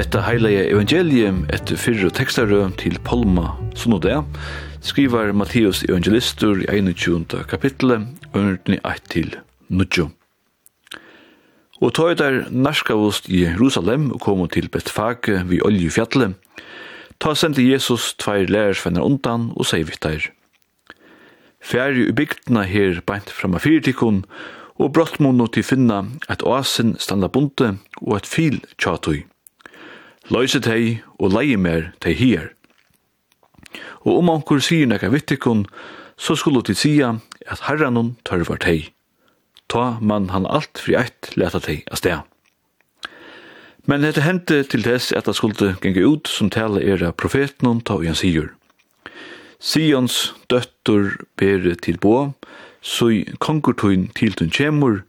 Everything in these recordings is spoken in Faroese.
Hetta heilige evangelium etter fyrre tekstarø til Palma, sånn og det, skriver Matteus evangelistur i 21. kapitlet, ørnene 1 til 9. Og tog der narskavost i Jerusalem og kom til Betfage vi oljefjallet, ta sendte Jesus tveir lærersvenner undan og sier vitt der. Færre i bygdena her beint fram av fyrtikon, og brottmono til finna at oasen standa bunte og et fil tjatøy løyse tei og leie mer tei hier. Og om ankur sier nekka vittikon, så skulle til sia at herranon tørvar tei. Ta man han alt fri eit leta tei a sted. Men dette hendte til tess at det skulle genge ut som tale era av ta og han sier. Sions døttur ber til bo, så konkurtun til tun kjemur,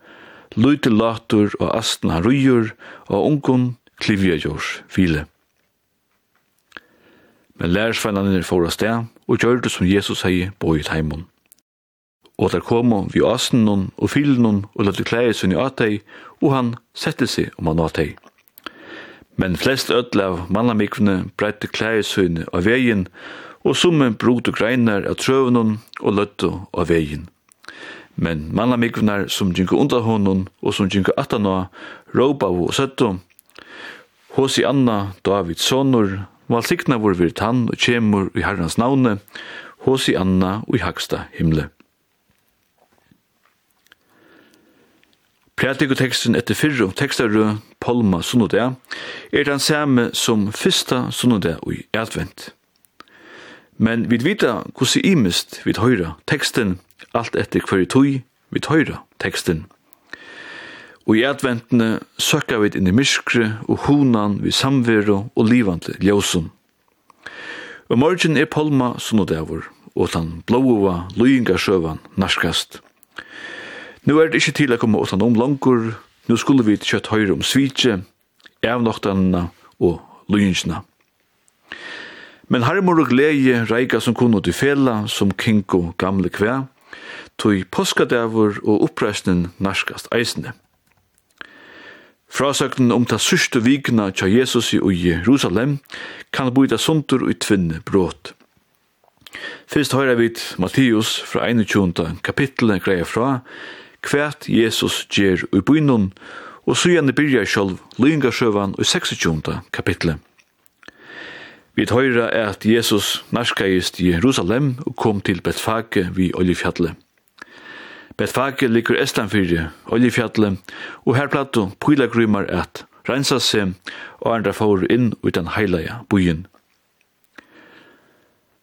lute latur og asten han rujur, og ungun klivja jors file. Men lærersvennene får av sted, og gjør det som Jesus sier på i heimen. Og der kom vi asen noen og filen noen og løtte klæde sin i atei, og han sette seg om han atei. Men flest ødel av mannamikvene breite klæde sin av veien, og summe brot og greiner av trøvnen og løtte av veien. Men mannamikvene som gikk under honom og som gikk atana, råpa og søtte, Hosi Anna David Sonur, valsikna vor vir tann og kjemur i herrans navne, Hosi Anna og i hagsta himle. Prædikoteksten etter fyrre om tekstarø Palma Sunnodea er den samme som fyrsta Sunnodea i advent. Men vi vita hvordan imist vi høyra teksten, alt etter hver tøy vi høyra teksten. Og i adventene søkka vi inn i myskre og honan vi samveru og livande ljósum. Og morgen er palma sunnodavur, og den blåa sjøvan narskast. Nu er det ikkje til å komme åttan om langur, nu skulle vi kjøtt høyre om svitje, evnoktanna og løyingsna. Men harmor og glede reika som kunne til fela, som kinko gamle kvæ, tog påskadavur og oppreisnen narskast eisne. Frasøkten om ta sørste vikna tja Jesus i Jerusalem kan byta suntur i tvinne brot. Fyrst høyra vit Matteus fra 21. kapitlet greia fra kvært Jesus gjer ui bynun og søgjane byrja sjálv lyngasjøvan ui 26. kapitlet. Vi høyra at Jesus narskaist i Jerusalem og kom til Betfake vi Oljefjallet. Betfake ligger Estlandfyrje, Oljefjallet, og her plattu pilagrymar at rensa seg og andre får inn utan heilaja byen.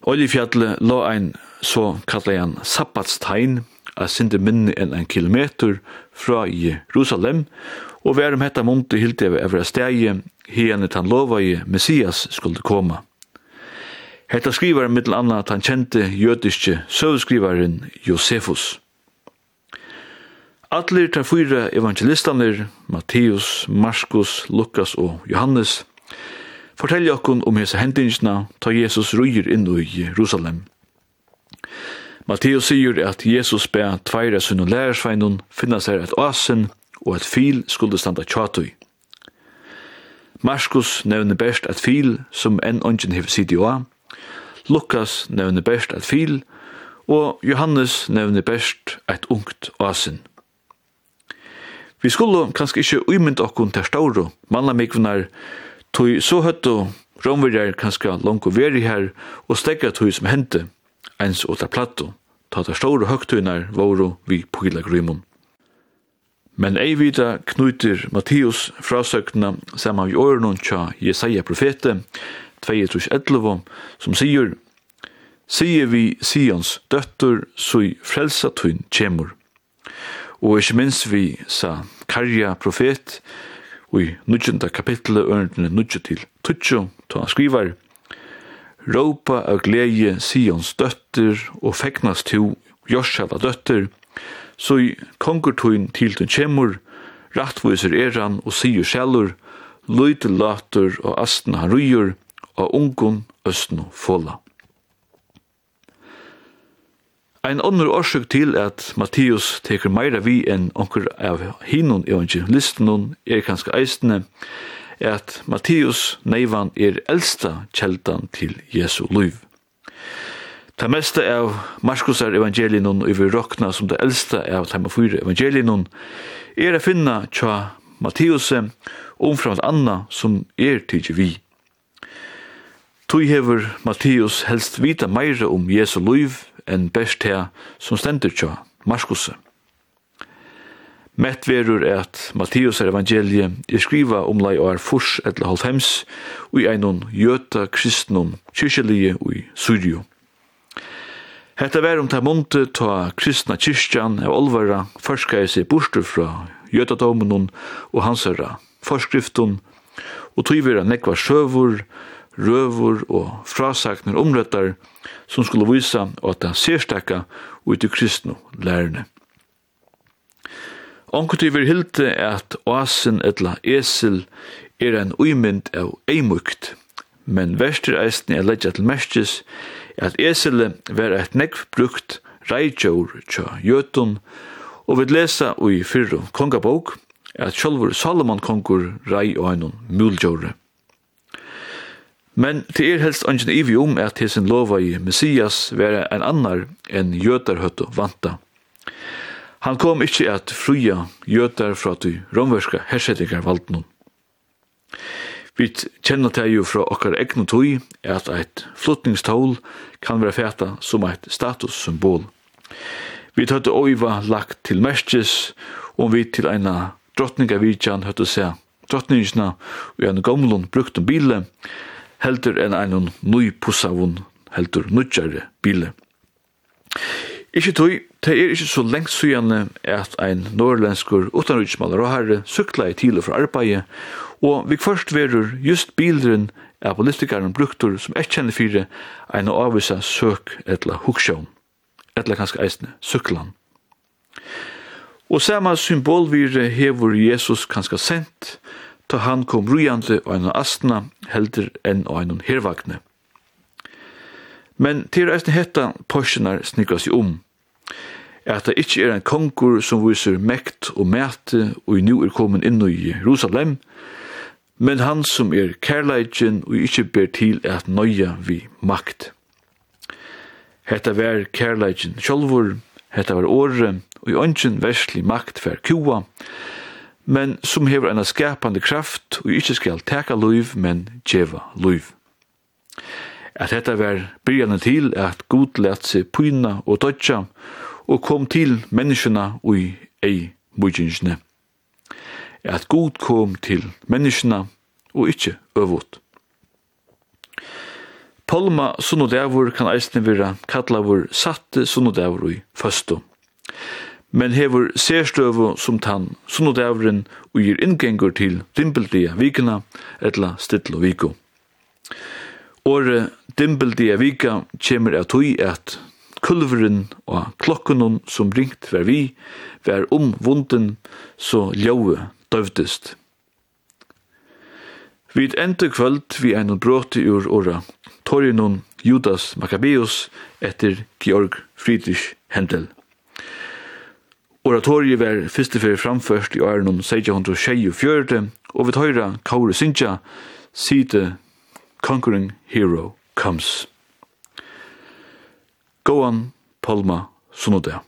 Oljefjallet lå ein så kallar han sabbatstein, a sinde minni enn en kilometer fra Jerusalem, og verum hetta munti hildi av evra stegi, hien tan lova i Messias skulle koma. Hetta skrivar mittel anna at han kjente jødiske søvskrivaren Josefus. Allir tar fyra evangelistanir, Matteus, Markus, Lukas og Johannes, forteller okkun om hese hendingsna ta Jesus rujir inn i Jerusalem. Matteus sier at Jesus be tveira sunn og lærersveinun finna seg et asen og at fil skulle standa tjatui. Markus nevner best at fil som enn ongen sitt i oa, Lukas nevner best at fil, og Johannes nevner best et ungt oasen. Vi skulle kanskje ikke umynda okkun til stauro, manna mikvunar, tog så høttu romverjar kanskje langt og veri her, og stegga tog som hente, ens og der platto, ta der stauro høgtunar våro vi pogila grymon. Men ei vita knutir Mattius frasøkna saman vi årenon tja Jesaja profete, 2.11, som sier, Sier vi Sions døttur, så i frelsa tun kjemur og ikke minst vi sa karja profet i nudjunda kapitlet ørendene nudju til tutsjo, ta han skrivar Råpa av glede Sions døtter og feknas to Jorsava døtter, så i kongertøyn til den kjemur, rattviser eran og sier sjelur, løyte later og asten han rujur, og ungun østen fola. Ein annar orsøk til at Mattius tekur meira vi enn onkur av hinun i ongi er kanska eistene, at Mattius neivan er eldsta kjeldan til Jesu luiv. Ta mesta av Markusar evangelien og vi rokna som det eldsta av tema fyra evangelinun er a finna tja Mattius omframt anna som er tidsi vi. Tui hefur Mattius helst vita meira om Jesu luiv enn best her som stendur tja, Markus. Mett verur at Mattius er evangelie er skriva om lai og er furs etter halvhems i einon jöta kristnum kyrkjelige ui Syrio. Hetta var om ta monte ta kristna kyrkjan av olvara forskar seg bostur fra jötatomunon og hansara forskriftun og tøyvera nekva sjøvur røver og frasakner omrettar som skulle visa at han serstakka ut i kristne lærerne. Onkutivir hilde at oasen etla esel er en uimynd av eimukt, men verster eisne er leidja til mestis at esele var et nekv brukt reitjaur tja jötun, og vi lesa ui fyrru kongabók at sjálfur Salomon kongur rei og einon muljore. Men til er helst ønsken ivi om at hesen lova i Messias være en annar enn jødarhøtt og vanta. Han kom ikkje at fruja jötar fra du romverska hersettingar valdnum. Vi kjenner det jo fra okkar egnu tøy at eit flottningstål kan være fæta som eit statussymbol. Vi tøtte oiva lagt til merskes og vi til eina drottninga vidjan høtte seg drottningina og en gomlun brukt om bile heldur enn ein nøypussavun, heldur nøytjare bile. Ikki tøy, det er ikkje så lengt søgjane at ein norrlenskur utanrutsmalar og herre sykla i tilo fra arbeid, og vi først verur just bilren av politikaren bruktur som ikkje kjenner fyrir ein avvisa søk etla huksjån, etla kanskje eisne syklan. Og sama symbolvire hevur Jesus kanskje sent, ta han kom rujande og en astna heldur enn og en hervagne. Men til eisen hetta porsjonar snikra seg om, at det ikkje er en konkur som viser mekt og mæte og i nu er komin inn i Jerusalem, men han som er kærleidjen og ikkje ber til at nøya vi makt. Hetta var kærleidjen sjolvor, hetta var åre, og i ønsken verslig makt for kua, men som hever en skapande kraft og ikkje skal teka luiv, men djeva luiv. At dette var byrjane til at god let seg pyna og dodja og kom til menneskene ui ei mujinjene. At god kom til menneskene og ikkje øvot. Palma sunnodavur kan eisne vera kallavur satte sunnodavur i føstum men hevur sérstøvu som tann, sunnodavren og gir inngengur til dimpeldia vikina etla stillo viku. Åre dimbeldia vika kjemur av tui at kulveren og klokkunum som ringt var vi, var om vunden, så ljauve døvdist. Vid enda kvöld vi ein bråti ur åra, torginun Judas Maccabeus etter Georg Friedrich Händel. Oratoriet var fyrste fyrir framførst i åren om 1624, og vi tøyra Kauri Sintja, Sita Conquering Hero Comes. Gåan Palma Sunodea.